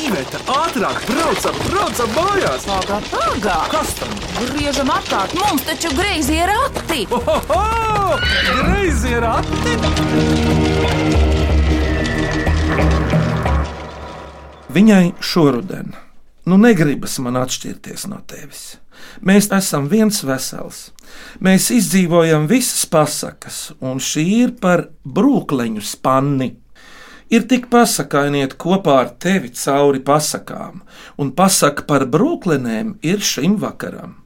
Iveta, ātrāk, braucam, braucam mājās! Pagā, pagā! Kas tam? Griežam apkārt, mums taču greizi ir rati! Ohoho! Greizi ir ati! Viņai šoruden, nu negribas man atšķirties no tevis. Mēs esam viens vesels. Mēs izdzīvojam visas pasakas, un šī ir par brūkleņu spanni. Ir tik pasakainiet kopā ar tevi cauri pasakām, un pasaka par brūklenēm ir šim vakaram.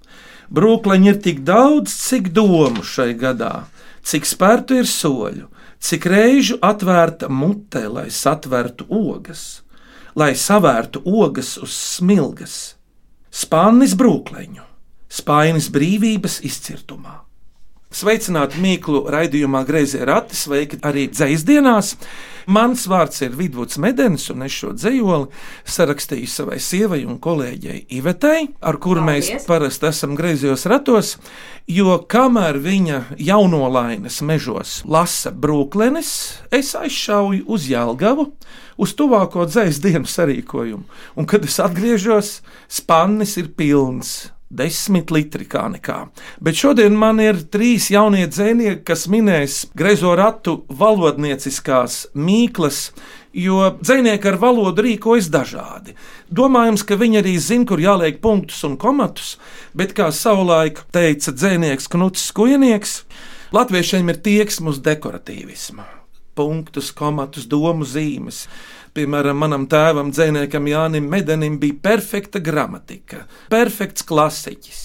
Brūkleņi ir tik daudz, cik domu šai gadā, cik spērtu ir soļu, cik reižu atvērta mutē, lai satvertu ogas, lai savērtu ogas uz smilgas. Spānis brūkleņu, spainis brīvības izcirtumā. Sveicināti Mīklu raidījumā Greizie rati, sveiki arī dzēsdienās. Mans vārds ir Vidvuds Medens, un es šo dzējoli sarakstīju savai sievai un kolēģei Ivetei, ar kuru mēs Paldies. parasti esam griezos ratos, jo kamēr viņa jaunolainas mežos lasa brūklenes, es aizšauju uz Jālgavu, uz tuvāko dzēs dienu sarīkojumu. Un, kad es atgriežos, spannis ir pilns. Desmit litri kā nekā. Bet šodien man ir trīs jaunie dzēnieki, kas minēs grezo ratu valodnieciskās mīklas, jo dzinieki ar valodu rīkojas dažādi. Domājams, ka viņi arī zina, kur jāliek punktus un komatus, bet kā savulaik teica dzinieks Knuts Skujnieks, latviešiem ir tieksme uz dekoratīvismu. Punktus, komatus, domu zīmes. Piemēram, manam tēvam, dzinējam Jānim Medenim, bija perfekta gramatika, perfekts klasiķis.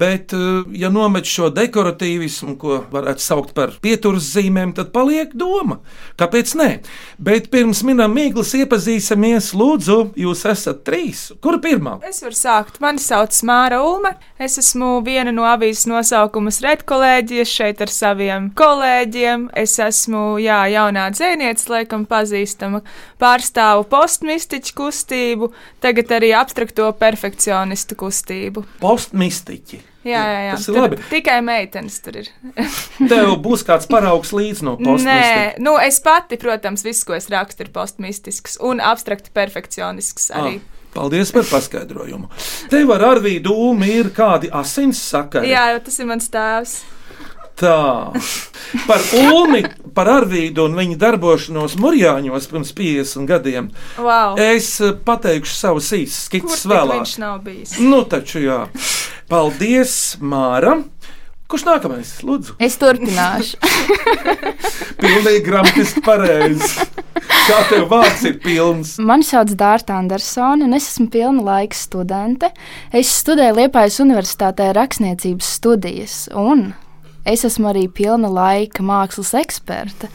Bet, eh, ja nomet šo dekoratīvismu, ko varētu saukt par pieturas zīmēm, tad paliek doma. Kāpēc nē? Bet pirms minam mīklas iepazīsimies, lūdzu, jūs esat trīs. Kur pirmā? Es varu sākt. Mani sauc Māra Ulme. Es esmu viena no avīzes nosaukumas redkolēģijas šeit ar saviem kolēģiem. Es esmu, jā, jaunā dzēniece, laikam pazīstama. Pārstāvu postmistiķu kustību, tagad arī abstrakto perfekcionistu kustību. Postmistiķi. Jā, jā, jā. Tas ir Tur labi. Tikai meitenes tur ir. Tev būs kāds paraugs līdz no postmistiķa. Nē, nu es pati, protams, viss, ko es rakstu, ir postmistisks un abstrakti perfekcionisks arī. Ah, Paldies par paskaidrojumu. Tev ar Arvīdu Dūmu ir kādi asins sakari. Jā, tas ir mans tēvs. Tā. Par Ulmi, par Arvīdu un viņa darbošanos Mūrjāņos pirms 50 gadiem. Wow. Es eh, pateikšu savus Kur skices tik vēlāk. viņš nav bijis? Nu, taču jā. Paldies, Māra. Kurš nākamais? Lūdzu, Es turpināšu. pilnīgi gramatiski pareizi. Kā tev vārds ir pilns? Mani sauc Dārta Andersone, un es esmu pilna laika studente. Es studēju Liepājas Universitātē rakstniecības studijas, un es esmu arī pilna laika mākslas eksperte.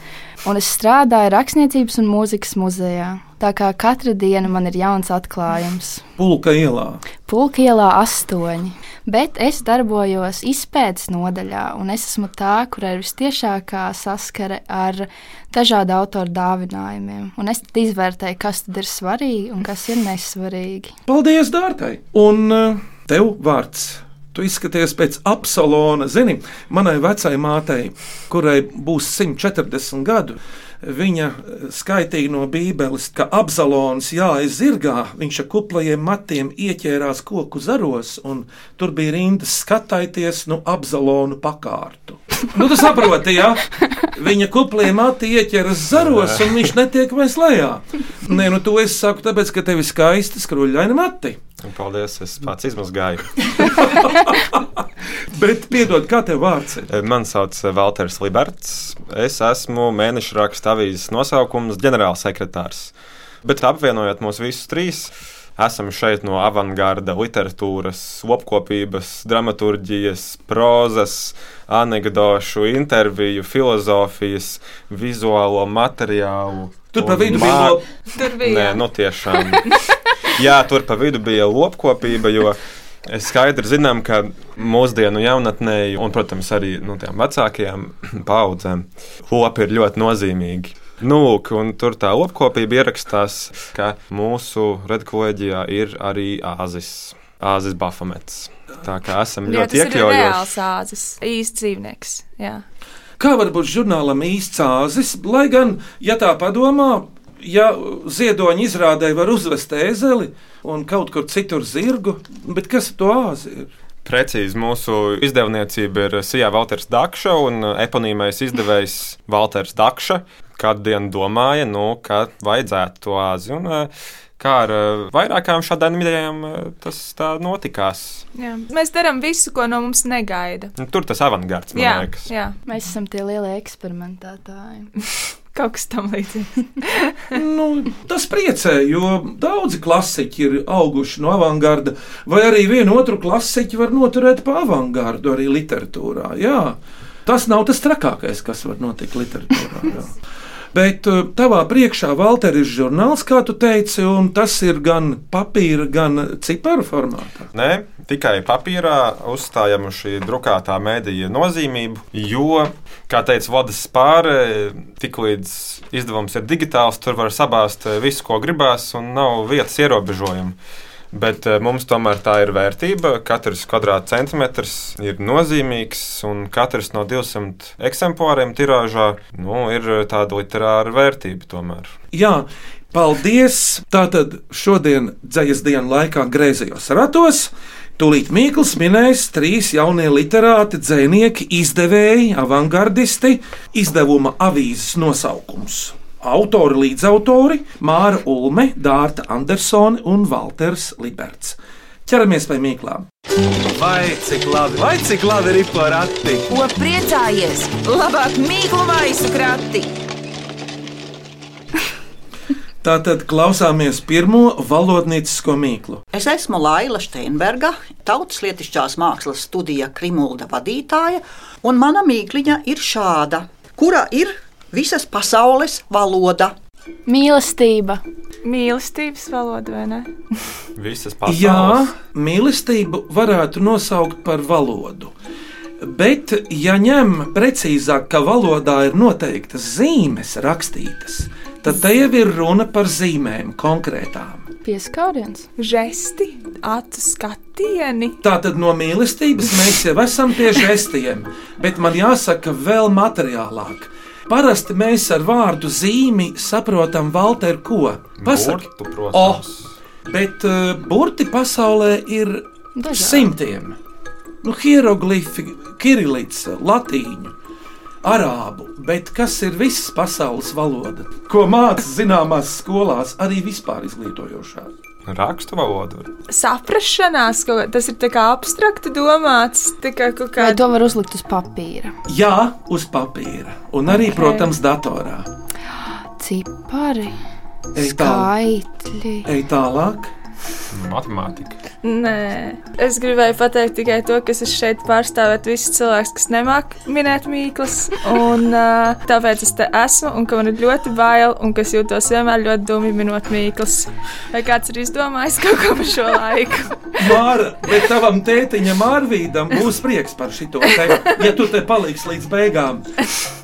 Un es strādāju rakstniecības un mūzikas muzejā. Tā kā katra diena man ir jauns atklājums. Pulka ielā. Pulka ielā astoņi, bet es darbojos izpētes nodaļā, un es esmu tā, kurai ir visciešākā saskare ar dažādu autoru dāvinājumiem. Un es izvērtēju, kas tad ir svarīgi un kas ir nesvarīgi. Paldies, Dārtai! Un eh, tev vārds. Tu izskaties pēc apsolona. Zini, manai vecai mātei, kurai būs 140 gadu, viņa eh, skaitīja no Bībeles, ka apsalons jāiz zirgā, viņš ar kuplajiem matiem ieķērās koku zaros, un tur bija rindas skataities no apsalonu pakārtu. Nu, tu saproti, jā? Viņa kuplie mati ieķeras zaros, un viņš netiek vairs lejā. Nē, nu to es saku, tāpēc, ka tev ir skaisti skruļaini mati. Paldies, es pats izmazgāju. Bet, piedod, kā tev vārds ir? Mani sauc Walters Liberts. Es esmu mēneša raksta avīzes nosaukums ģenerālsekretārs. Bet apvienojot mūs visus trīs, esam šeit no avangarda literatūras, lopkopības, dramaturģijas, prozas, anekdošu, interviju, filozofijas, vizuālo materiālu. Tur pa un vidu mā- bija lop- Tur bija. Nē, nu tiešām. Jā, tur pa vidu bija lopkopība, jo es skaidri zinām, ka mūsdienu jaunatnē, un, protams, arī nu, tām vecākajām paudzēm, lopi ir ļoti nozīmīgi. Nu, lūk, un tur tā lopkopība ierakstās, ka mūsu redkolēģijā ir arī āzis, āzis bafamets. Tā kā esam Jo ļoti tas ir iekļaujoši. reāls āzis, īsts dzīvnieks. Jā. Kā var būt žurnālam īsts āzis, lai gan, ja tā padomā, ja ziedoņa izrādē var uzvest ēzeli un kaut kur citur zirgu, bet kas to āzi ir? Precīzi mūsu izdevniecība ir Sijā Valters Dakša un eponīmais izdevējs Valters Dakša. Kādu dienu domāja, nu, ka vajadzētu to āzi. Un, eh, kā ar eh, vairākām šādām idejām eh, tas tā notikās. Jā. Mēs darām visu, ko no mums negaida. Nu, Tur tas avangards, man Jā, liekas. jā, Mēs esam tie lielie eksperimentētāji. kaut kas tam līdzīgs. Nu, tas priecē, jo daudzi klasiķi ir auguši no avangarda, vai arī vienu otru klasiķi var noturēt pa avangardu arī literatūrā. Jā. Tas nav tas trakākais, kas var notikt literatūrā. Bet uh, tavā priekšā, Valter, ir žurnāls, kā tu teici, un tas ir gan papīra, gan ciparu formātā. Nē, tikai papīrā uzstājam uz šī drukātā mēdīja nozīmību, jo, kā teica Vadas Spāre, tiklīdz izdevums ir digitāls, tur var sabāzt eh, visu, ko gribās, un nav vietas ierobežojumu. Bet eh, mums tomēr tā ir vērtība. Katrs kvadrātcentimetrs ir nozīmīgs, un katrs no 200 eksemplāriem tirāžā nu, ir tāda literāra vērtība. Tomēr. Jā, paldies! Tātad šodien dzīslas dienas laikā griezījos ratos. Tūlīt Mikls minēs trīs jaunie literāti, dzinieki, izdevēji, avangardisti, izdevuma avīzes nosaukums. Autori līdzautori Māra Ulme, Dārta Andersone un Walters Liberts. Ķeramies pie mīklām. Vai cik labi, vai cik labi ir porakti? Ko priecājies? Labāk mīklu maisu krati! Tātad klausāmies pirmo valodniecisko mīklu. Es esmu Laila Steinberga, Tautas lietišķās mākslas studija Krimulda vadītāja, un mana mīkliņa ir šāda, kura ir visas pasaules valoda. Mīlestība. Mīlestības valoda, vai ne? Visas pasaules. Jā, mīlestību varētu nosaukt par valodu. Bet, ja ņem precīzāk, ka valodā ir noteiktas zīmes rakstītas, tad te jau ir runa par zīmēm konkrētām. Pieskāriens. Žesti, acu skatieni. Tātad no mīlestības mēs jau esam pie žestiem, bet man jāsaka vēl materiālāk. Parasti mēs ar vārdu zīmi saprotam Valteru ko? Pasaki, Burtu, protams. bet uh, burti pasaulē ir Dažādi. simtiem. Nu, hieroglifi, kirilīca, latīņu, arābu, bet kas ir visas pasaules valoda, ko mācās zināmās skolās, arī vispār izglītojošās? Rakstu valodu. Saprašanās, ka tas ir kā abstrakti domāts, kā kaut Vai kā to var uzlikt uz papīra? Jā, uz papīra, un arī, okay. protams, datorā. Cipari, Ej tālāk. skaitļi. Ej tālāk. Matemātika. Nē, es gribēju pateikt tikai to, ka es šeit pārstāvētu visus cilvēkus, kas nemāķi minēt mīklas. Un, uh, tāpēc es te esmu, un ka man ir ļoti bail, un ka es jūtos vienmēr ļoti dumi minot mīklas. Vai kāds ir izdomājis kaut ko par šo laiku? Māra, bet tavam tētiņam, Mārvīdam, būs prieks par šo te, ja tu te paliksi līdz beigām.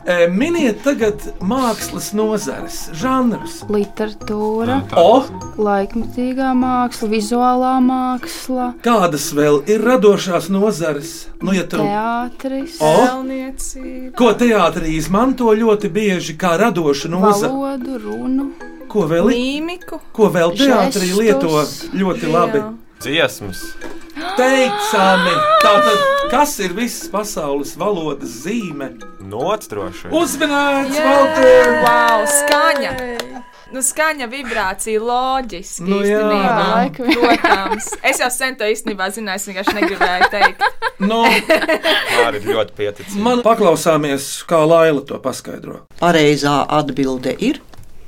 E, Miniet tagad mākslas nozares, žanrus. Literatūra, O, laikmatīgā māksla, vizuālā māksla, kādas vēl ir radošās nozares? Nu, ja tu, teātris, O. Pelniecība. ko teātrī izmanto ļoti bieži kā radošu nozaru? valodu, runu. Ko vēl, Mīmiku. ko vēl teātrī lieto ļoti labi? Jā. Dziesmas. Teicami! Tātad, kas ir visas pasaules valodas zīme? Vien. Uzmanīts, Valter! Wow, skaņa! Nu, skaņa, vibrācija, loģiski. Nu, jā. īstenībā. Protams. Es jau sen to īstenībā zināju, es vienkārši negribēju teikt. Nu, Māri ir ļoti pieticīgi. man paklausāmies, kā Laila to paskaidro. Pareizā atbilde ir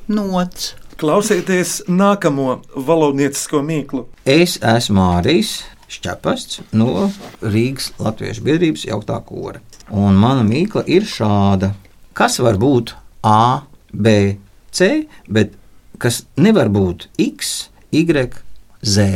nots. Klausieties nākamo valodniecisko mīklu. Es esmu Mārijas Šķepasts no Rīgas Latviešu biedrības jauktā kora. Un mana mīkla ir šāda. Kas var būt A, B, C, bet kas nevar būt X, Y, Z?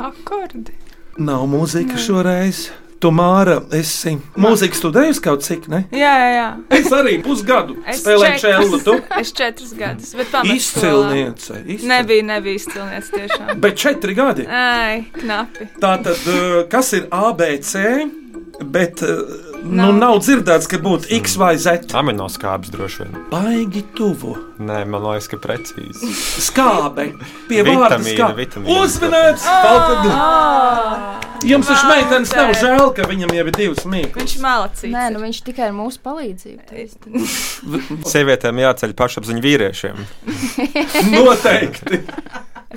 Akordi. Nav mūzika šoreiz. Tu, Māra, esi mūziku studējusi kaut cik, ne? Jā, jā, jā. Es arī pusgadu Es spēlēju četrus- čēlu. Tu Es četrus gadus, bet pamatā. izcilniece. izcil- Nebija, nebija izcilniece tiešām. Bet četri gadi. Ai, knapi. Tātad, eh, kas ir ABC? Bet eh, Nu, nav dzirdēts, ka būtu X vai Z. Aminoskābes droši vien. Baigi tuvu. Nē, man liekas, ka precīzi. Skābe. Pie vārda skābe. vitamīna. Uzmanīts! Jums taču meitenes nav žēl, ka viņam jau ir divas mīklas. Viņš malacīts. Nē, nu viņš tikai ar mūsu palīdzību. Sievietēm jāceļ pašapziņa vīriešiem. Noteikti.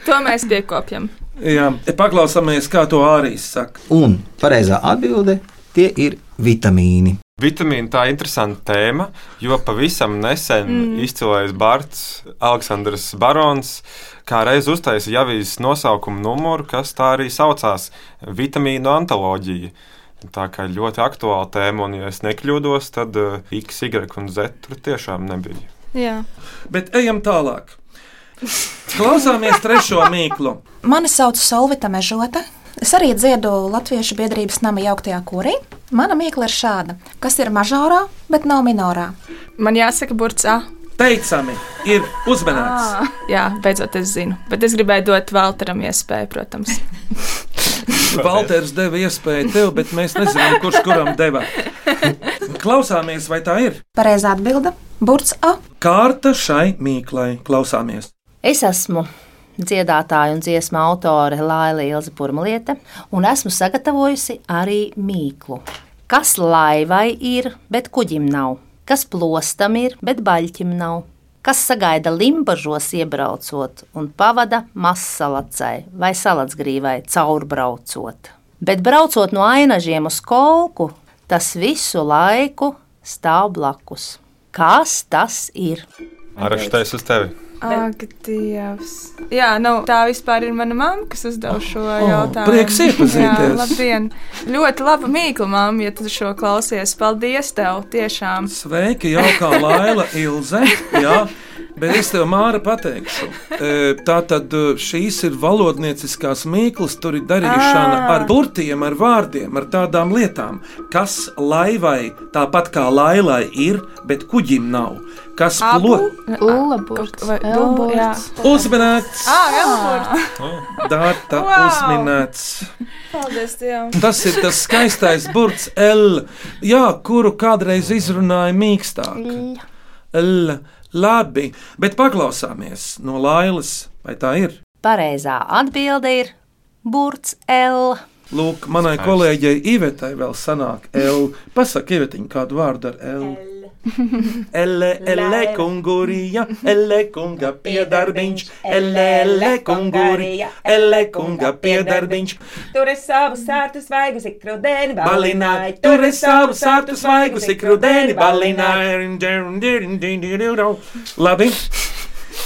To mēs piekopjam. Jā, paklausāmies, kā to Ārijas saka. Un pareizā atbilde - tie ir vitamīni. Vitamīna tā ir interesanta tēma, jo pavisam nesen mm. izcilais Bārts Aleksandrs Barons kā reiz uztaisīja avīzes nosaukumu numuru, kas tā arī saucās - vitamīnu antoloģija. Tā kā ļoti aktuāla tēma, un, ja es nekļūdos, tad uh, X, Y un Z tur tiešām nebija. Jā. Bet ejam tālāk. Klausāmies trešo mīklu. Mani sauc Solvita Mežota. Es arī dziedu Latviešu biedrības nama jauktajā korī. Mana mīkla ir šāda. Kas ir mažorā, bet nav minorā? Man jāsaka, burts A. Teicami, ir uzmanīts. Jā, beidzot es zinu. Bet es gribēju dot Valteram iespēju, protams. Valters deva iespēju tev, bet mēs nezinām, kurš kuram deva. Klausāmies, vai tā ir? Pareizā atbilde - burts A. Kārta šai mīklai. Klausāmies. Es esmu dziedātāja un dziesmu autore Laila Ilza Purmaliete, un esmu sagatavojusi arī mīklu. Kas laivai ir, bet kuģim nav? Kas plostam ir, bet baļķim nav? Kas sagaida limbažos iebraucot un pavada mazsalacai vai salatsgrīvai caurbraucot? Bet braucot no ainažiem uz kolku, tas visu laiku stāv blakus. Kas tas ir? Araštais uz tevi. Ak, Dievs. Jā, nu, tā vispār ir mana mamma, kas uzdeva šo oh, jautājumu. prieks iepazīties. Jā, labdien. Ļoti laba mīkla, mamma, ja tu šo klausies. Paldies tev, tiešām. Sveiki, jaukā Laila Ilze. Jā. Bet es tev, Māra, pateikšu, tā tad šīs ir valodnieciskās mīklas, tur ir darīšana Ā. ar burtiem, ar vārdiem, ar tādām lietām, kas laivai tāpat kā lailai ir, bet kuģim nav. Kas! Ah, Elford. Dārta Wow. uzminēts. Paldies Dievam. Tas ir tas skaistais burts L, jā, kuru kādreiz izrunāja mīkstāk. L, labi, bet paklausāmies no Lailas, vai tā ir? Pareizā atbilde ir burts L. Lūk, manai Skaisti. kolēģei Ivetai vēl sanāk L. Pasaka, Ivetiņ, kādu vārdu ar L. Elle, elle, kungurija, elle, kunga piedarbiņš, elle, elle, kungurija, elle, kunga piedarbiņš. Tur es savu sārtu svaigu zikrudēni Balināju, tur es savu sārtu svaigu, sikrudēni balināju. Labi.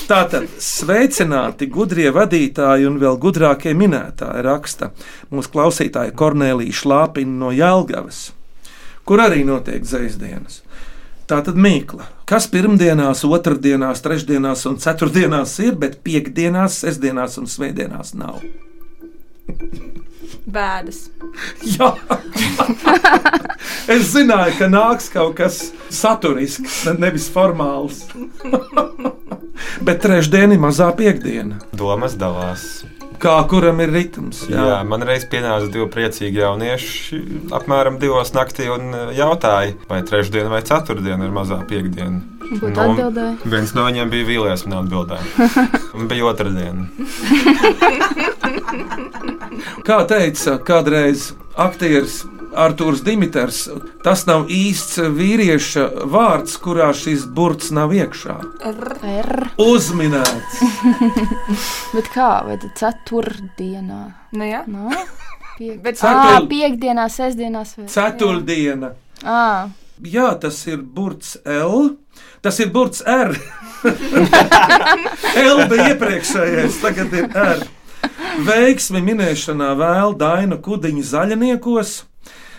Tātad sveicināti gudrie vadītāji un vēl gudrākie minētāji raksta mūsu klausītāja Kornelija Šlāpina no Jālgavas, kur arī notiek dzēsdienas. Tātad mīkla. Kas pirmdienās, otrdienās, trešdienās un ceturtdienās ir, bet piekdienās, sestdienās un svētdienās nav? Bēdas. Jā, es zināju, ka nāks kaut kas saturisks, ne- nevis formāls. Bet trešdiena ir mazā piekdiena. Domas dalās. Kā kuram ir ritms? Jā. Jā, man reiz pienāca divi priecīgi jaunieši apmēram divos naktī un eh, jautāja, vai trešdiena vai ceturtdiena ir mazā piekdiena. Nu. Viens no viņiem bija vīlies, man atbildēja. Un bija otrdiena. Kā teica kādreiz aktieris Arthurs Dimitrs, tas nav īsts vīrieša vārds, kurā šis burts nav iekšā. R. Uzminēts! Bet kā? Vai tad ceturtdienā? Nu, jā. Nā? Piek... Bet Ā, Cetur- piekdienā, sestdienā. Sve... Ceturtdiena! Ā, Jā, tas ir burts L. Tas ir burts R. L bija iepriekšējais, tagad ir R. Veiksmi minēšanā vēl Daina Kudiņa zaļniekos.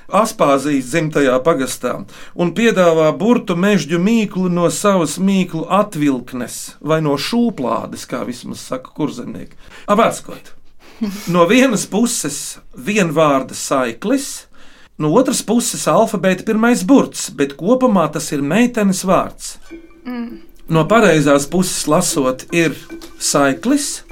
Aspāzijas dzimtajā pagastā un piedāvā burtu mežģu mīklu no savas mīklu atvilknes vai no šūplādes, kā vismaz saka kurzemnieki. Avāckot! No vienas puses vienvārda saiklis, no otras puses alfabēta pirmais burts, bet kopumā tas ir meitenes vārds. No pareizās puses lasot, ir saiklis,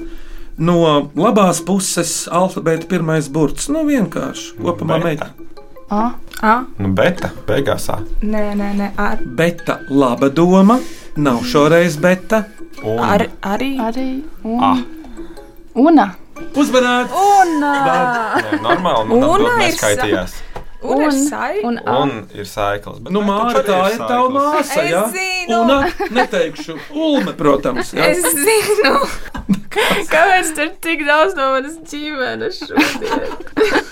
no labās puses alfabēta pirmais burts. Nu, vienkārši kopumā meitene. A. A? Nu, beta, beigās. ā. Nē, nē, nē, ar. Beta laba doma, nav šoreiz beta. Un Ar, arī. Arī. Un, Ah. Una. Uzmanīt! Un, Nē, normāli, nu, Un un ir neskaitījās. un, ir Un- sai. Un A. Un ir saikls. bet Nu, Māra, tā ir tava saikls? māsa. Es Ja? zinu. Una, neteikšu, Ulme, protams. Ja? Es zinu, kāpēc tur tik daudz no manas ģimenes šodien.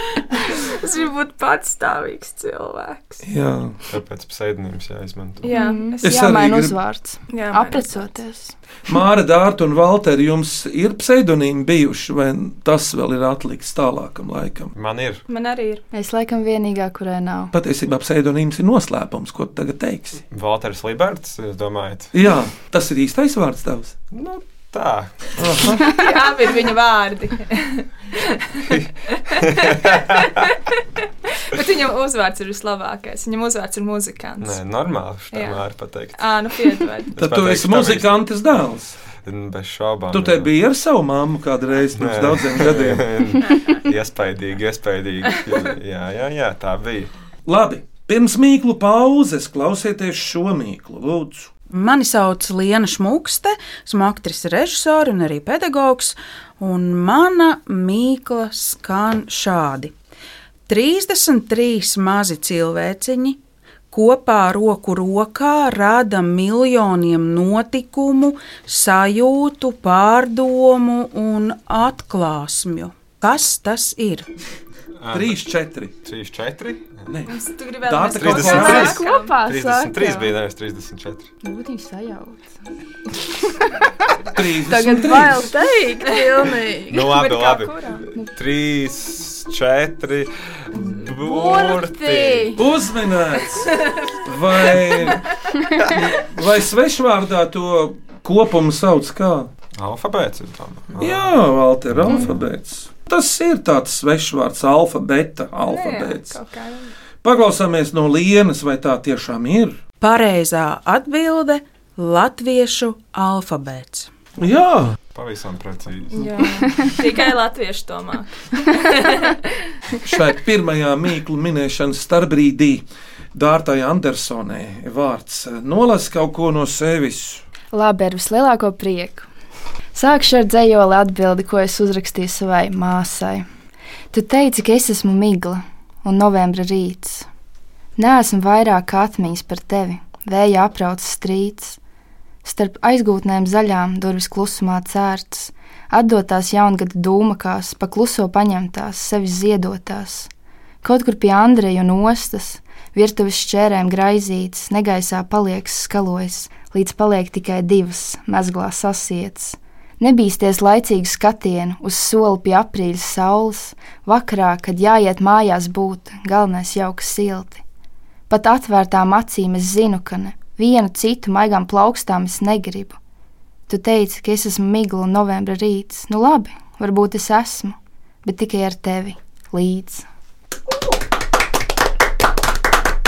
Es gribu būt patstāvīgs cilvēks. Jā. Tāpēc pseidonīms jāizmanto. Jā, Es Es arī jāmaina gribu- uzvārds. jā Aprecoties. Māra, Dārta un Valteri, jums ir pseidonīmi bijuši, vai tas vēl ir atliks tālākam laikam? Man ir. Man arī ir. Es laikam vienīgā, kurai nav. Patiesībā pseidonīms ir noslēpums, ko tu tagad teiksi. Walters Liberts, jūs domājat? Jā, tas ir īstais vārds tavs. Nu, tā. Jā, ir viņa vārdi. Bet viņam uzvārds ir vislabākais. Viņam uzvārds ir muzikants. Nē, normāli. Tā var pateikt. Ā, nu piedod. Tad tu esi muzikantes dēls. Bez šaubām. Tu te jā. biji ar savu mammu kādreiz pirms Nē. daudziem gadiem. iespaidīgi, iespaidīgi. Jā, jā, jā, tā bija. Labi, pirms mīklu pauzes klausieties šo mīklu, lūdzu. Mani sauc Liena Šmukste, esmu aktrise, režisore un arī pedagogs. Un mana mīkla skan šādi: 33 mazi cilvēciņi kopā roku rokā rada miljoniem notikumu, sajūtu, pārdomu un atklāsmju. Kas tas ir? 3, 4. 3, 4. Nē, Tu gribēji, Tā lai mēs tā kaut ko 33. sākam? Kopā 33 sākam. bija, nevis 34. Būtu viņš sajauts. 3. Tagad vēl teikt, pilnīgi. Nu, labi, labi. kurā? 3, 4. Burti! Uzminēts! Vai, vai svešvārdā to kopumu sauc kā? Alfabēts, es domāju. Jā, Valter, alfabēts. Tas ir tāds svešvārds, alfabēta, alfabēts. Kā. Paklausāmies no Lienas, vai tā tiešām ir? Pareizā atbilde - latviešu alfabēts. Jā, Pavisam precīzi. Jā, tikai latviešu to māk. šai pirmajā mīklu minēšanas starpbrīdī Dārtai Andersonai vārds nolas kaut ko no sevis. Labi, ar vislielāko prieku. Sākšu ar dzējoli atbildi, ko es uzrakstīju savai māsai. Tu teici, ka es esmu migla un novembra rīts. Nesmu vairāk atmiņas par tevi, vēja aprauts strīds. Starp aizgūtnēm zaļām durvis klusumā cērts, atdotās jaungada dūmakās, pa kluso paņemtās, sevis ziedotās. Kaut kur pie Andreja un ostas, virtuves šķērēm graizītas, negaisā palieks skalojas, līdz paliek tikai divas mezglā sasietas. Nebīsties laicīgu skatienu uz soli pie aprīļa saules, vakarā, kad jāiet mājās būt, galvenais jauka silti. Pat atvērtām acīm es zinu, ka ne vienu citu maigām plaukstām es negribu. Tu teici, ka es esmu migla un novembra rīts. Nu labi, varbūt es esmu, bet tikai ar tevi līdzi.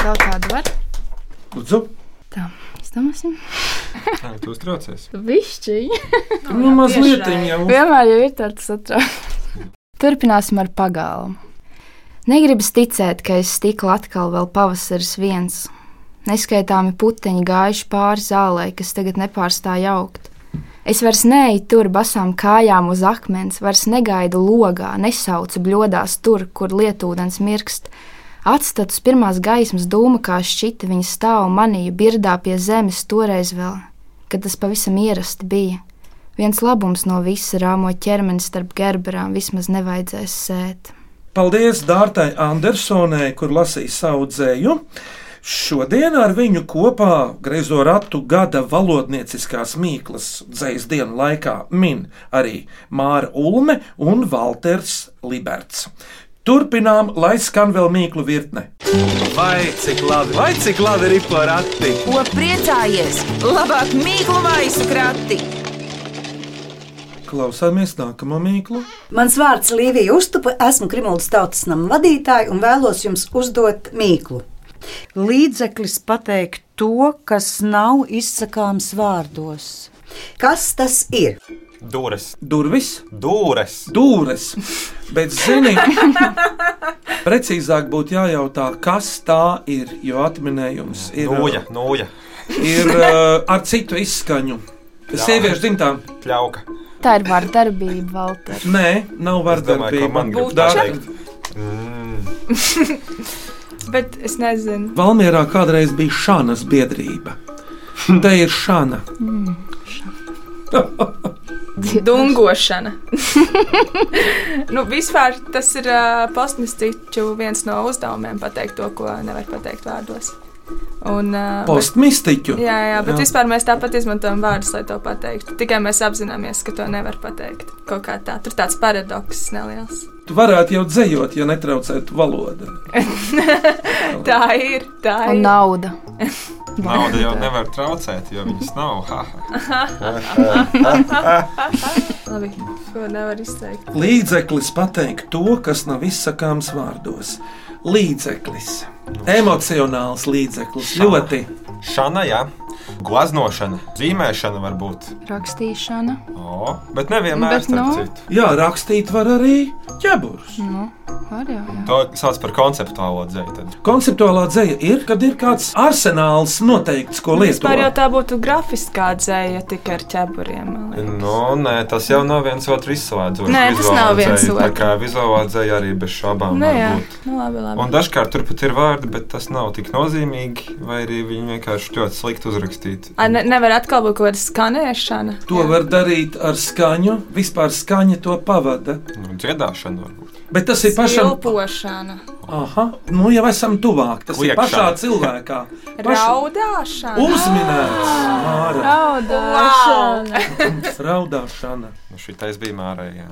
Vēl kādu var? Lūdzu, Tā, izdomāsim. Jā, tu uztraucies. Višķiņi. nu, mazliet jau. Vienmēr jau ir tāds satrauc. Turpināsim ar pagalmu. Negribas ticēt, ka aiz stikla atkal vēl pavasaris viens. Neskaitāmi puteņi gājuši pāri zālē, kas tagad nepārstāj augt. Es vairs neeju tur basām kājām uz akmens, vairs negaidu logā, nesaucu bļodās tur, kur lietūdens mirkst. Atstatus pirmās gaismas dūma, kā šķita viņa stāv manīju birdā pie zemes toreiz vēl, kad tas pavisam ierasti bija. Viens labums no visa rāmo ķermeni starp gerberām vismaz nevajadzēs sēt. Paldies Dārtai Andersonai, kur lasīja savu dzēju. Šodien ar viņu kopā greizo ratu gada valodnieciskās mīklas dzējas dienu laikā min arī Māra Ulme un Valters Liberts. Turpinām, lai skan vēl mīklu virkne. Vai cik labi, vai cik labi ir porakti? Ko priecājies? Labāk mīklu maisu krati! Klausāmies nākamo mīklu. Mans vārds ir Līvija Uztupa, esmu Krimuldas tautas nama vadītāja un vēlos jums uzdot mīklu. Līdzeklis pateikt to, kas nav izsakāms vārdos. Kas tas ir? Dūres. Durvis, Dūres. dūres. Bet, zini, precīzāk būtu jājautā, kas tā ir. Jo atminējums ir, Nūja, nūja. ir uh, ar citu izskaņu. Sieviešu dzimtā. Pļauka. Tā ir vardarbība, Valter. Nē, nav vardarbība. man Tā- pateikt. Mm. Bet es nezinu. Valmjerā kādreiz bija šādas biedrība. Te ir šāda. Dungošana. nu, vispār tas ir uh, postmistiķu viens no uzdevumiem pateikt to, ko nevar pateikt vārdos. Un, uh, Postmistiķu? Jā, jā, bet Jā. vispār mēs tāpat izmantojam vārdus, lai to pateiktu. Tikai mēs apzināmies, ka to nevar pateikt. Kaut kā tā. Tur tāds paradoks neliels. Tu varētu jau dzējot, ja netraucētu valodu. tā ir. Tā Un ir. nauda. Nauda jau nevar traucēt, jo viņas nav. Labi, ko nevar izteikt. Līdzeklis pateikt to, kas nav izsakāms vārdos. Līdzeklis, emocionāls līdzeklis, ļoti. Šana, jā. Glaznošana, zīmēšana var būt. Rakstīšana. O, bet nevienmēr Bet, starp nu. citu. Jā, rakstīt var arī ķeburus. Nu, var jau. Jā. To sauc par konceptuālo dzēju. tad. Konceptuālā dzēja ir, kad ir kāds arsenāls noteikts, ko Vispār jau lietot. tā būtu grafiskā dzēja tikai ar ķeburiem. Nu, nē, tas jau nav viens otru izslēdzošs. Nē, tas nav viens dzeja, Tā otru. kā vizuālā dzēja arī bez šaubām Nu, var jā, būt. nu, labi, labi. Un dažkārt turpat ir vārdi, bet tas nav tik nozīmīgi, vai arī viņi vienkārši ļoti slikti uzrakstīti. A, ne, nevar atkal būt kaut kāda skanēšana. To var darīt ar skaņu. Vispār skaņa to pavada. Nu, dziedāšana varbūt. Bet tas ir pašam. Ilpošana, Aha, nu jau esam tuvāk. Tas ir Kliekšana. pašā cilvēkā. raudāšana. Uzminēts, Māra. Raudāšana. Raudāšana. Nu, Šitais bija mārējā.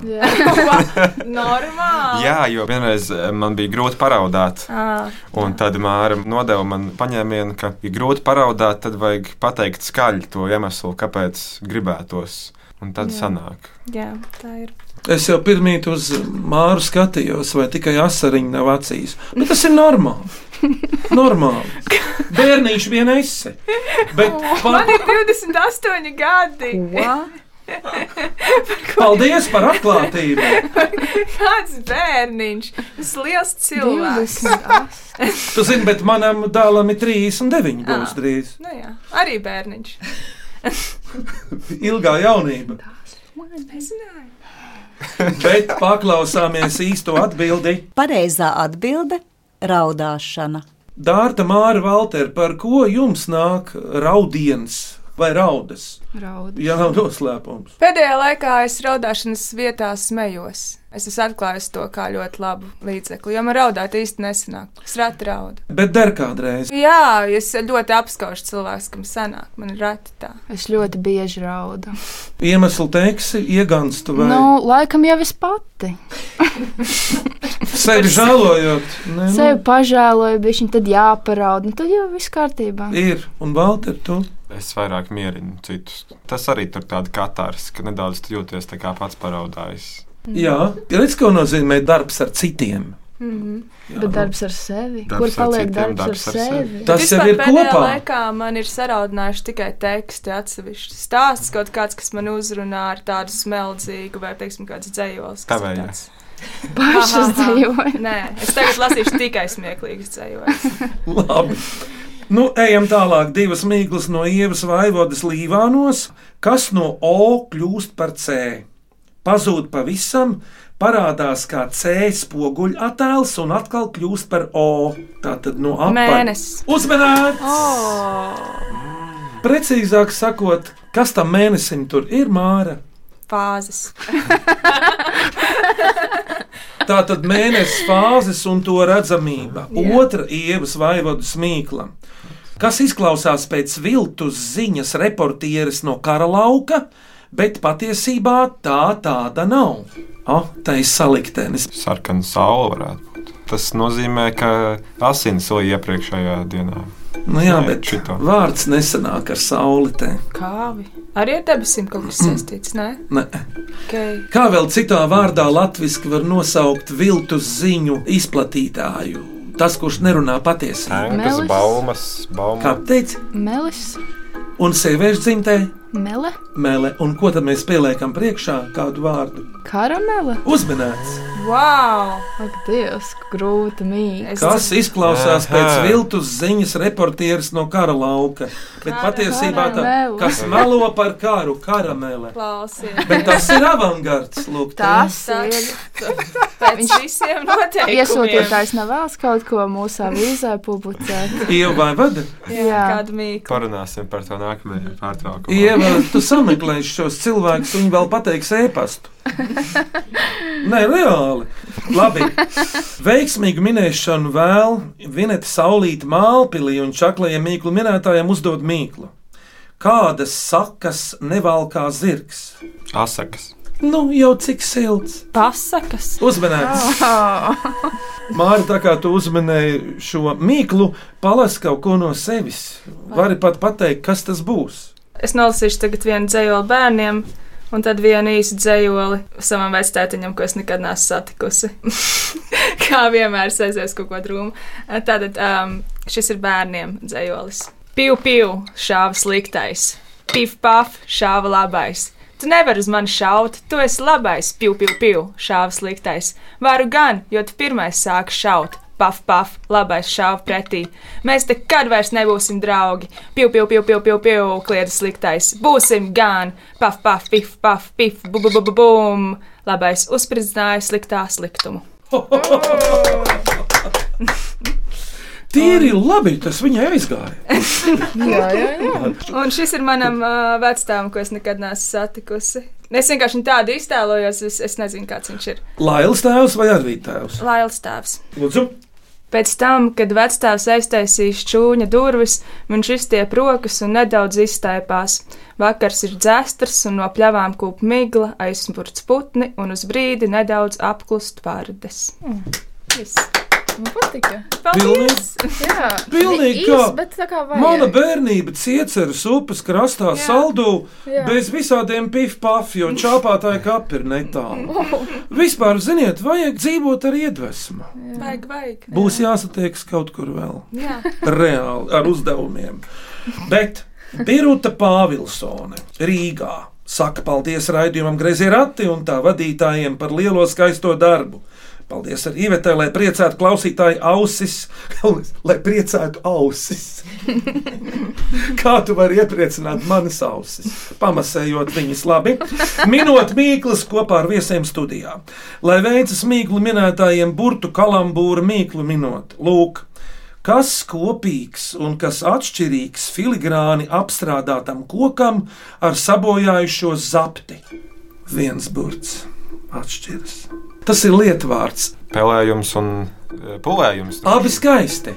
Normāli. Jā, jo vienreiz eh, man bija grūti paraudāt. À, Un tad Māra nodeva man paņēmienu, ka, ja grūti paraudāt, tad vajag pateikt skaļi to iemeslu, kāpēc gribētos. Un tad Jā. sanāk. jā, tā ir. Es jau pirmīt uz māru skatījos, vai tikai asariņi nav acīs. Bet tas ir normāli. Normāli. Bērniņš vien esi. Bet Man par, ir 28 gadi. paldies par atklātību. Kāds bērniņš? Tas liels cilvēks. 28. Tu zini, bet manam dēlam ir 39 būs Ah. drīz. Nu jā, arī bērniņš. Ilgā jaunība. Bet paklausāmies īsto atbildi. Pareizā atbilde - raudāšana. Dārta Māra Valter, par ko jums nāk raudiens vai raudas? Raudas. Ja nav noslēpums. Pēdējā laikā es raudāšanas vietā smējos. Es esmu atklājis to kā ļoti labu līdzekli, jo man raudāt īsti nesanāk. Es reti raudu. Bet der kādreiz. Jā, es ļoti apskaužu cilvēku, kam sanāk. Man ir reti tā. Es ļoti bieži raudu. Iemeslu teiksi, ieganstu vai Nu, laikam jau es pati. sevi žēlojot. Ne, nu, Sevi pažēloju, bet viņi tad jāparaud. Nu, tad jau viss kārtībā. Ir, un Valter, tu. Es vairāk mierinu citus. Tas arī tur tāda katārs, ka nedaudz jūties tā kā pats paraudājis. Jā, redz, ko nozīmē darbs ar citiem. Mhm. Bet darbs ar sevi. Darbs Kur paliek citiem, darbs, darbs ar ar sevi. sevi? Tas jau ir pēdējā kopā. laikā man ir saraudinājuši tikai teksti atsevišķi. Stāsts kaut kāds, kas man uzrunā ar tādu smeldzīgu, vai, teiksim, kāds dzējos. ir Tavējā. tāds- Pašas dzīvoju. Nē, es tagad lasīšu tikai smieklīgas dzējos. Labi. Nu, ejam tālāk. Divas mīklas no ievas vaivodas līvānos. Kas no O kļūst par C? Pazūd pavisam, parādās kā C spoguļu attēls un atkal kļūst par O. Tā tad no apakšas. Mēnesis. Uzmanīts! Oh, Precīzāk sakot, kas tam mēnesim tur ir māra? fāzes. Tā tad mēnesis fāzes un to redzamība. Jā. Otra ievas vaivodu smīkla. Kas izklausās pēc viltus ziņas reportieris no kara lauka, bet patiesībā tā tāda nav. Ah, tā ir saliktenis. Sarkana saule varētu būt. Tas nozīmē, ka asins lija iepriekšējā dienā. Nu jā, Nē, bet šito. vārds nesanāk ar sauli. Te. Kāvi. Arī ar debesīm kaut kas saistīts, ne? Ne. Okay. Kā vēl citā vārdā latviešu var nosaukt viltus ziņu izplatītāju? Tas, kurš nerunā patiesību. Ēnkas, Melis. baumas, baumas. Kā teikt, Melis. Un sieviešu dzimtē Mele, mele. Un ko tad mēs pieliekam priekšā? Kādu vārdu? karamele. Uzminēts. Wow! Ak, Dievs, grūti mīt. Kas izklausās Aha. pēc viltus ziņas reportieris no kara lauka. Bet patiesībā tā, kas melo par karu, karamele. Klausies! Bet tas ir avangards. Lūk. Tas ir. pēc visiem noteikumiem. Iesūtītājs nevēlas kaut ko mūsu avīzē publicēt. Ieva vai vada? Jā, kādu mīklu. Parunāsim par to nākamajā pārtraukumā. Tu sameklēsi šos cilvēkus, viņi vēl pateiks ēpastu. Nē, reāli. Labi. Veiksmīgu minēšanu vēl Vineta Saulīta Mālpilī un čaklajiem mīklu minētājiem uzdod mīklu. Kādas sakas nevalkā zirgs? Asakas. Nu, jau cik silts. Pasakas. Uzmanīts. Māri, tā kā tu uzmanēji šo mīklu, palas kaut ko no sevis. Vari pat pateikt, kas tas būs. Es nolasīšu tagad vienu dzējoli bērniem. Un tad vienu īsu dzējoli savam vectētiņam, ko es nekad neesmu satikusi. Kā vienmēr es aizies kaut ko drūmu. Tātad um, šis ir bērniem dzējolis. Piu, piu, šāva sliktais. Pif, paf, šāva labais. Tu nevari uz mani šaut, tu esi labais, piu, piu, piu, šāva sliktais. Varu gan, jo tu pirmais sāki šaut. Paf, paf, labais šāva pretī. Mēs nekad vairs nebūsim draugi. Piu, piu, piu, piu, piu, piu kliedz sliktais. Būsim gan. Paf, paf, pif, paf, pif, bu, bu, bu, bu, bum. Labais uzspridzināja sliktā sliktumu. Tīri labi, tas viņai aizgāja. jā, jā, jā. Un šis ir manam uh, vecātam, ko es nekad neesmu satikusi. Es vienkārši tādu iztēlojos, es, es nezinu, kāds viņš ir. Lailas tēvs vai Arvīts tēvs? Lails tēvs. Lūdzu, Pēc tam, kad vecāks aiztaisīja šķūņa durvis, viņš izstiep rokas un nedaudz izstaipās. Vakars ir dzēstrs un no pļavām kūp migla, aizsmurts putni un uz brīdi nedaudz apklust vārdes. Mm. Viss. Man patika. Paldies! Jā, Pilnīgi Īs, kā bet tā kā vajag. mana bērnība cieceras upes krastā Jā. saldū Jā. bez visādiem pif-paf, jo čāpātāja kapi ir netālu. Vispār, ziniet, vajag dzīvot ar iedvesmu. Vajag, vajag. Būs jāsatiekas kaut kur vēl. Jā. Reāli ar uzdevumiem. Bet Birta Pāvilsone Rīgā saka paldies raidījumam Grezie rati un tā vadītājiem par lielo skaisto darbu. Paldies arī Ivetē, lai priecātu klausītāju ausis, lai priecātu ausis. Kā tu vari iepriecināt manas ausis, pamasējot viņas labi? Minot mīklas kopā ar viesiem studijā. Lai veicas mīklu minētājiem burtu kalambūru mīklu minot. Lūk, kas kopīgs un kas atšķirīgs filigrāni apstrādātam kokam ar sabojājušo zapti? Viens burts atšķiras. Tas ir lietvārds. Pelējums un e, pulējums. Abi skaisti.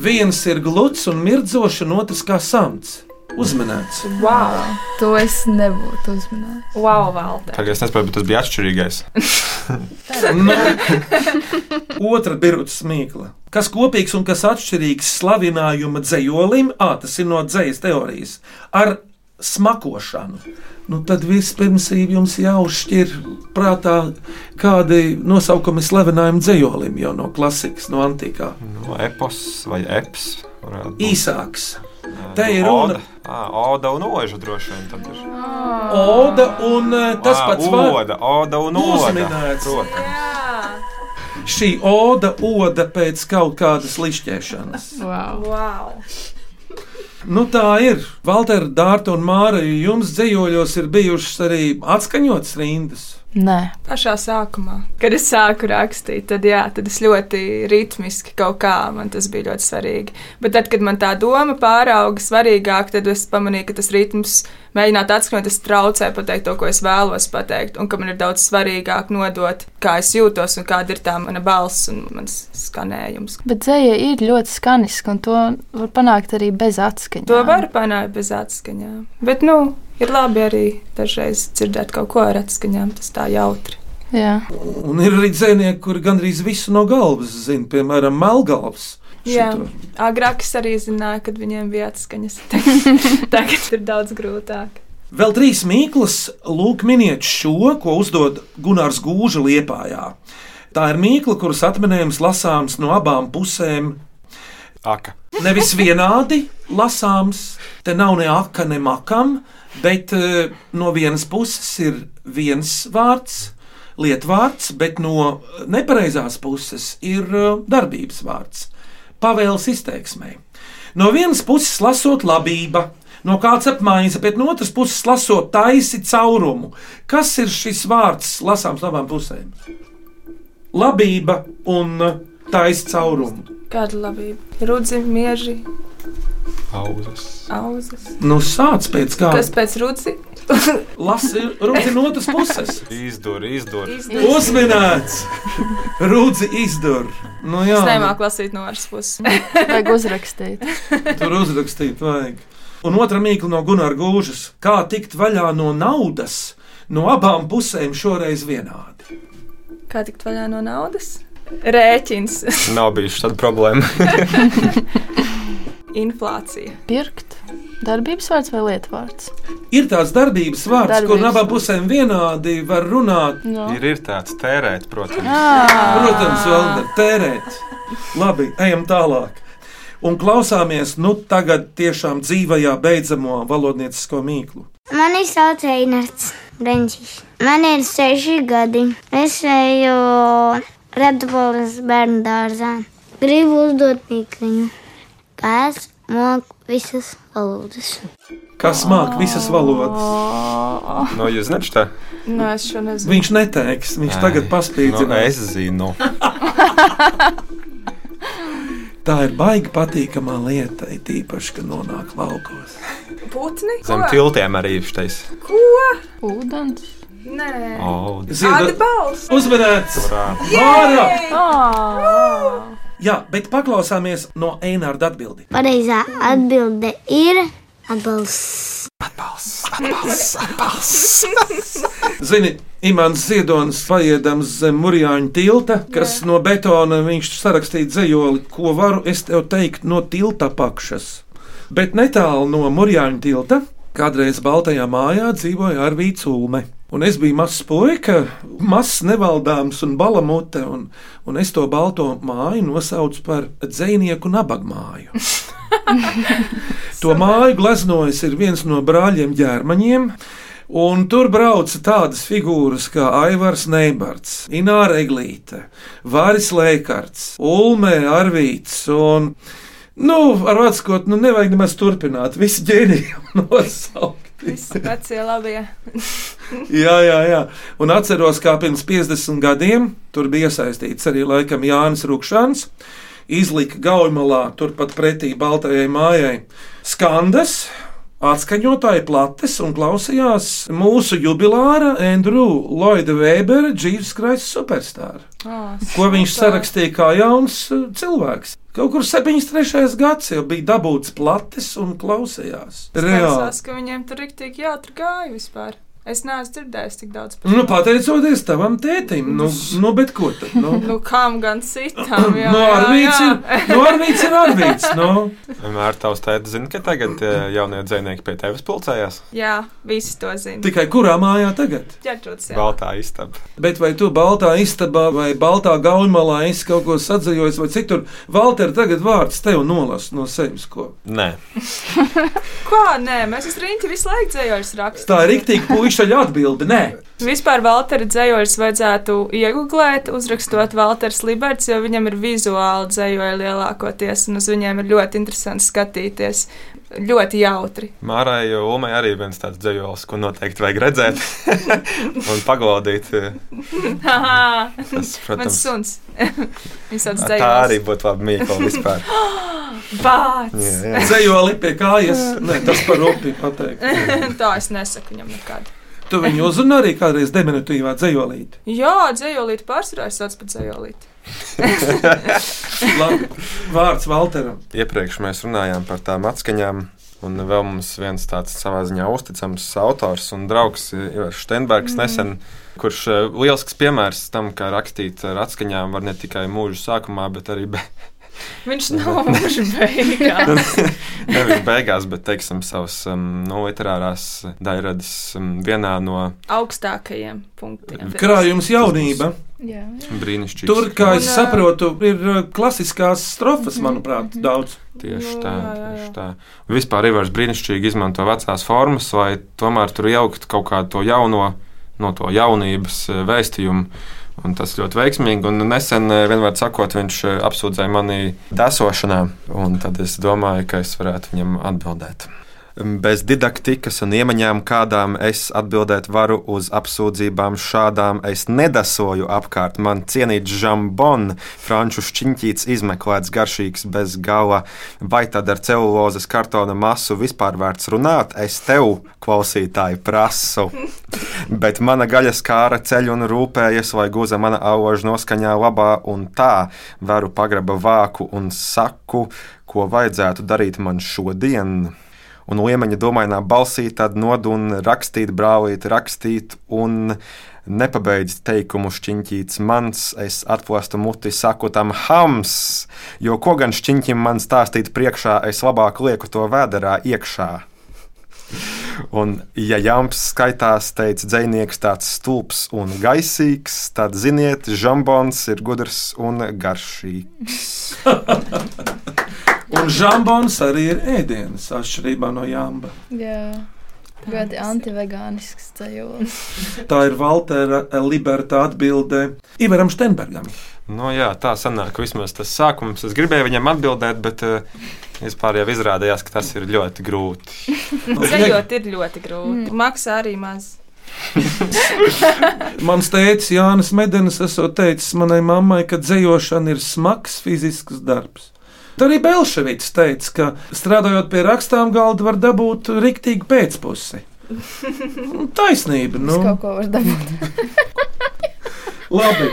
Viens ir gluds un mirdzošs, un otrs kā samts. Uzmanīts. Wow! To es nebūtu uzminējis. Wow, Valter! Tagad es nesaprotu, bet tas bija atšķirīgais. Otra birūtas mīkla. Kas kopīgs un kas atšķirīgs slavinājuma dzējolim, ah, tas ir no dzējas teorijas, ar smakošanu. Nu, tad vispirms jums jāuzšķir prātā, kādi nosaukumi slavenājuma dzējolim jau no klasikas, no antīkā. No epos vai eps. Īsāks. Te ir runa Oda. Ā, Oda un oža droši vien. tad ir. Oda un tas pats var- Oda, oda un oda. Uzminēts. Protams. Šī oda, oda pēc kaut kādas lišķēšanas. Wow. wow. Nu, tā ir. Valter, Dārta un Māra, jums dzējoļos ir bijušas arī atskaņotas rindas. Nē, Pašā sākumā, kad es sāku rakstīt, tad, jā, tad es ļoti ritmiski kaut kā man tas bija ļoti svarīgi. Bet tad, kad man tā doma pārauga svarīgāk, tad es pamanīju, ka tas ritms mēģināt atskaņot, tas traucē pateikt to, ko es vēlos pateikt, un ka man ir daudz svarīgāk nodot, kā es jūtos un kāda ir tā mana balss un mans skanējums. bet dzēja ir ļoti skaniska, un to var panākt arī bez atskaņas. To var panākt bez atskaņām. Bet, nu, ir labi arī dažreiz dzirdēt kaut ko ar atskaņām, tas tā jautri. Jā. Un ir arī dzēnieki, kuri gandrīz visu no galvas zina, piemēram, melngalvs. Jā, Šito. agrāk es arī zināju, kad viņiem bija atskaņas. Tagad, tagad ir daudz grūtāk. Vēl trīs mīklas, lūk, miniet šo, ko uzdod Gunārs Gūža liepājā. Tā ir mīkla, kuras atminējums lasāms no abām pusēm. Aka. Nevis vienādi lasāms, te nav ne aka, ne makam, bet eh, no vienas puses ir viens vārds, lietvārds, bet no nepareizās puses ir eh, darbības vārds, pavēles izteiksmē. No vienas puses lasot labība, no kāds apmaiņas, bet no otras puses lasot taisi caurumu. Kas ir šis vārds lasāms no abām pusēm? Labība un eh, taisi caurumu. Kāda labība? Rudzi, mieži, Auzas. auzas. Nu, sāc pēc kā. Kas pēc rudzi? Lasi, rūti no otras puses. Izdur, izdur. Uzminēts! Rūdzi izdur. Nu, jā, Es nemāku lasīt no otras puses. Vajag uzrakstīt. tur uzrakstīt vajag. Un otra mīkla no Gunārs Gūžas. Kā tikt vaļā no naudas? No abām pusēm šoreiz vienādi. Kā tikt vaļā no naudas? Rēķins, Nav bijuši tāda problēma. inflācija. Pirkt. Darbības vārds vai lietvārds? Ir tāds darbības vārds, Darbības kur no abām pusēm vienādi var runāt. Jā. ir, ir tāds tērēt, protams. Protams, vēl tērēt. Labi, ejam tālāk. Un klausāmies, nu tagad tiešām dzīvajā beidzamo valodniecisko mīklu. Mani sauc Einards Breņķis. Man ir seši gadi. Es eju Redbolas bērnu dārzā. Gribu uzdot mīkliņu. Kas mok visas valodas? Kas māca visas valodas? No jūs nečtā? Nu, es šo nezinu. Viņš neteiks, viņš Ai, tagad paspīdzinās. Nu, es zinu. Tā ir baigi patīkamā lieta, it īpaši, kad nonāk laukos. Putni? Zem tiltiem arī štais. Ko? Ūdens. Nē. Oh, Atbalsts. Urā. Māra! Oh. Jā, bet paklausāmies no Einārda atbildi. Pareizā atbilde ir atbalsts. Zini, Imants Ziedonis paiedams zem Mūrjāņa tilta, kas Jā. no betona viņš sarakstīja dzējoli, ko varu es tev teikt no tilta apakšas. Bet netālu no Mūrjāņa tilta kādreiz Baltajā mājā dzīvoja Arvīts Ulme. Un es biju mazs puika, mazs, nevaldāms un balamute, un, un es to balto māju nosaucu par dzinieku nabagmāju. To māju gleznojas ir viens no brāļiem ģērmaņiem. Un tur brauca tādas figūras kā Aivars Neibards, Ināra Eglīte, Vāris Leikards, Ulmē Arvīts. Un, nu, ar atskot, nu, nevajag nemaz turpināt. Visi ģēniji nosaukt. Visi vecie labie. Jā, jā, jā. Un atceros, kā pirms 50 gadiem tur bija iesaistīts arī laikam Jānis Rukšāns. Izlika gaujamalā, turpat pretī Baltajai mājai, skandas, atskaņotāji plates un klausījās mūsu jubilāra Andrew Lloyda Webera dzīves kraisa superstāra. Oh, Ko viņš sarakstīja kā jauns uh, cilvēks. Kaut kur 73. gads jau bija dabūts plates un klausījās. Reāli. Reāli. ka viņiem tur rīktīgi jātur gāja vispār. Es neesmu dzirdējis tik daudz par Nu, pateicoties tavam tētim, nu, nu bet ko tad? Nu? Nu, kam gan citam? Jā, Nu, Arvīts ir, nu, Arvīts ir Arvīts. Nu. Vienmēr tavs tēta zina, ka tagad eh, jaunie dzinieki pie tevis pulcējās. jā, visi to zina. Tikai kurā mājā tagad? Ķerčots, jā. Baltā istaba. Bet vai tu Baltā istabā vai Baltā gaujmalā esi kaut ko sadzījis vai citur? Valter, tagad vārds tev nolas no sevis ko. Nē, Kā? Nē, mēs uz rīņķi visu laiku dzējoļus rakstām. Tā ir rīktīgi puišaļa atbilde, nē. Vispār Valtera dzējoļus vajadzētu iegūglēt, uzrakstot Valters Liberts, jo viņam ir vizuāli dzējoļi lielākoties, un uz viņiem ir ļoti interesanti skatīties. Ļoti jautri. Mārai Ulmai arī viens tāds dzējols, ko noteikti vajag redzēt un pagodīt. Haha, Tas, Mans protams, suns. Viņš sauc tā dzējoļus. arī būtu labi mīkla vispār. Bāc! Jā, jā. Zejoli pie kājas, ne, tas par rupi pateikt. Tā es nesaku viņam nekad. Tu viņu uzrunā arī kādreiz deminutīvā dzējolīt. Jā, dzējolīt pārsvarā es sauc par dzējolīt. Labi, vārds Valteram. Iepriekš mēs runājām par tām atskaņām. Un vēl mums viens tāds savā ziņā uzticams autors un draugs, Ivars Steinbergs, Mm. nesen, kurš eh, lielisks piemērs tam, kā rakstīt ar atskaņām var ne tikai mūža sākumā, bet arī be, Viņš nav mūža beigās. Nevis beigās, bet teiksim, savas um, no literārās daļradas um, vienā no augstākajiem punktiem. Krājums jaunība. Jā, jā. brīnišķīgiem. Tur, kā es Un, saprotu, ir klasiskās strofas, manuprāt, daudz. Tieši Nu, tā, tieši tā. Vispār Rīvārs brīnišķīgi izmanto vecās formas, lai tomēr tur ielikt kaut kādu to jauno, no to jaunības vēstījumu. Un tas ļoti veiksmīgi. Un nesen, eh, vienmēr sakot, viņš eh, apsūdzēja mani dēsošanā. Tad es domāju, ka es varētu viņam atbildēt. Bez didaktikas un iemaņām, kādām es atbildēt varu uz apsūdzībām, šādām es nedasoju apkārt. Man cienīts žambon, franču šķiņķīts, izmeklēts, garšīgs, bez gala. Vai tad ar celulozes kartona masu vispār vērts runāt? Es tev, klausītāji, prasu. Bet mana gaļas kāra ceļ un rūpējas, lai guza mana auga noskaņā labā un tā varu pagraba vāku un saku, ko vajadzētu darīt man šodien un līmeņa domainā balsī, tad nod un rakstīt, brālīt, rakstīt, un nepabeidz teikumu šķiņķīts mans, es atplastu muti, saku tam hams, jo ko gan šķiņķim man stāstīt priekšā, es labāk lieku to vēderā iekšā. Un, ja Jānis skaitās, teica dzinieks, tāds stulbs un gaisīgs, tad ziniet, žambons ir gudrs un garšīgs. Un žambons arī ir ēdienas, atšķirībā no jāmba. Jā. Ļoti antivegānisks ceļojums. Tā ir Valtera Liberta atbilde Ivaram Steinbergam. Nu, jā, tā sanāk, vismaz tas sākums. Es gribēju viņam atbildēt, bet uh, vispār jau izrādījās, ka tas ir ļoti grūti. Ceļot ir ļoti grūti. Mm. Maksā arī maz. Mans tēvs Jānis Medenis esot teicis manai mammai, ka dzējošana ir smags fizisks darbs. Tad arī Belševits teica, ka strādājot pie rakstām galda var dabūt riktīgu pēcpusi. Nu, Taisnība. Nu. Nu. Kaut ko var dabūt. Labi.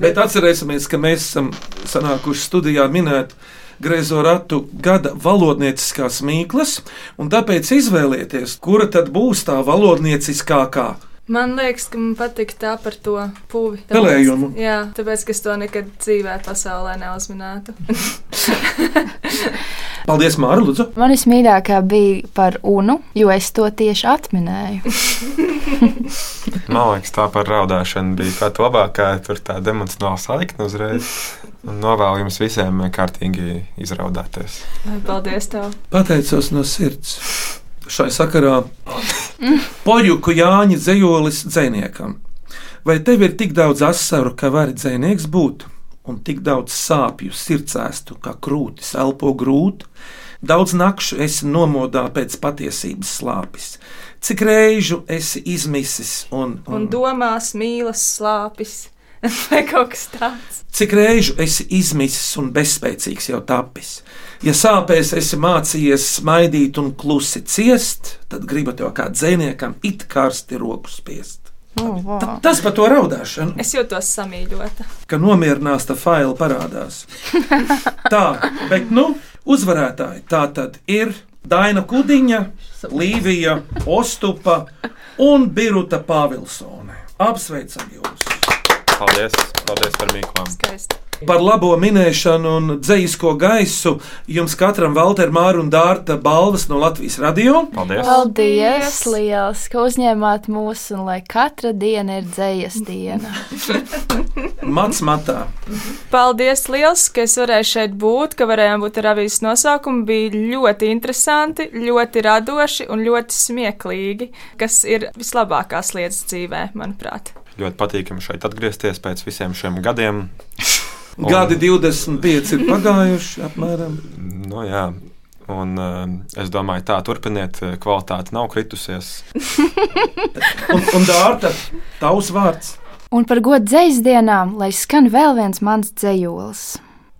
Bet atcerēsimies, ka mēs esam sanākuši studijā minēt griezo ratu gada valodnieciskās mīklas, un tāpēc izvēlieties, kura tad būs tā valodnieciskākā. Man liekas, ka man patīk tā par to puvi. Pelējumu. Jā, tāpēc, ka es to nekad dzīvē pasaulē neuzminētu. Paldies, Mārta Lūdzu! Man vismīļākā bija par UNU, jo es to tieši atminēju. Man liekas, tā par raudāšanu bija pat labākā. Tur tā emocionāla saikne uzreiz. Un novēlu jums visiem kārtīgi izraudāties. Paldies! Tev. Pateicos no sirds. Šai sakarā poļuku Jāņa dzējolis dzēniekam. Vai tev ir tik daudz asaru, ka vari dzēnieks būt, un tik daudz sāpju sirdsēstu, kā krūtis elpo grūti? Daudz nakšu esi nomodā pēc patiesības slāpes. Cik reižu esi izmisis un, Un domās mīlas slāpes. Vai kaut kas tāds? Cik reižu esi izmisis un bezspēcīgs jau tapis? Ja sāpēs esi mācījies smaidīt un klusi ciest, tad gribu tev kā dzēniekam it karsti roku spiest. Oh, wow. Ta- Tas par to raudāšanu, Es jūtos samīļota. ka nomierinās tā faila parādās. Tā, bet nu, uzvarētāji tā tad ir Daina Kudiņa, Līvija Ostupa un Biruta Pāvilsone. Apsveicam jūs! Paldies, paldies par mīklām. Skaisti. Par labo minēšanu un dzīsko gaisu jums katram Valter Māra un Dārta balvas no Latvijas radio. Paldies! Paldies, liels, ka uzņēmāt mūs, un lai katra diena ir dzējas diena. Mats matā. Paldies liels, ka es varēju šeit būt, ka varējām būt ar avīzes nosaukumu. Bija ļoti interesanti, ļoti radoši un ļoti smieklīgi, kas ir vislabākās lietas dzīvē, manuprāt. Ļoti patīkami šeit atgriezties pēc visiem šiem gadiem. Un- Gadi 25 ir pagājuši apmēram. Nu, jā. Un, uh, es domāju, tā turpiniet, eh, kvalitāte nav kritusies. Un, un Dārta, tavs vārds. Un par godu dzējas dienām, lai skan vēl viens mans dzējolis.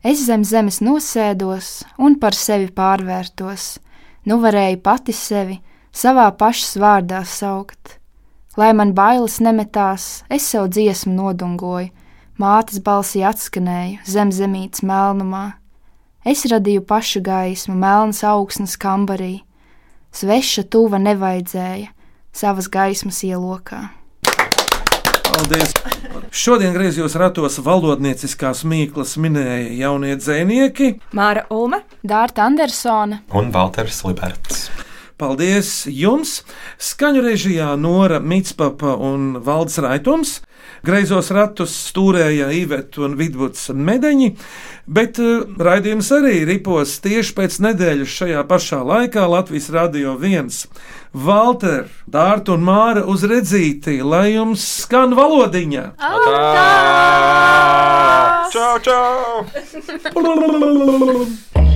Es zem zemes nosēdos un par sevi pārvērtos. Nu varēju pati sevi savā pašas vārdā saukt. Lai man bailes nemetās, es sev dziesmu nodungoju, mātes balsī atskanēju zem zemītes melnumā. Es radīju pašu gaismu, melnas augsnes kambarī. Sveša tuva nevajadzēja savas gaismas ielokā. Paldies! Šodien griezos ratos valodnieciskās mīklas minēja jaunie dzēnieki Māra Ulme, Dārta Andersone un Valters Liberts. Paldies jums! Skaņu režijā Nora Mitspapa un Valds Raitums. Greizos ratus stūrēja Iveta un Vidvuds medaļi, bet uh, raidījums arī ripos tieši pēc nedēļas šajā pašā laikā Latvijas Rādio 1. Valter, Dārta un Māra uz redzīti, lai jums skan valodiņa! Čau, čau!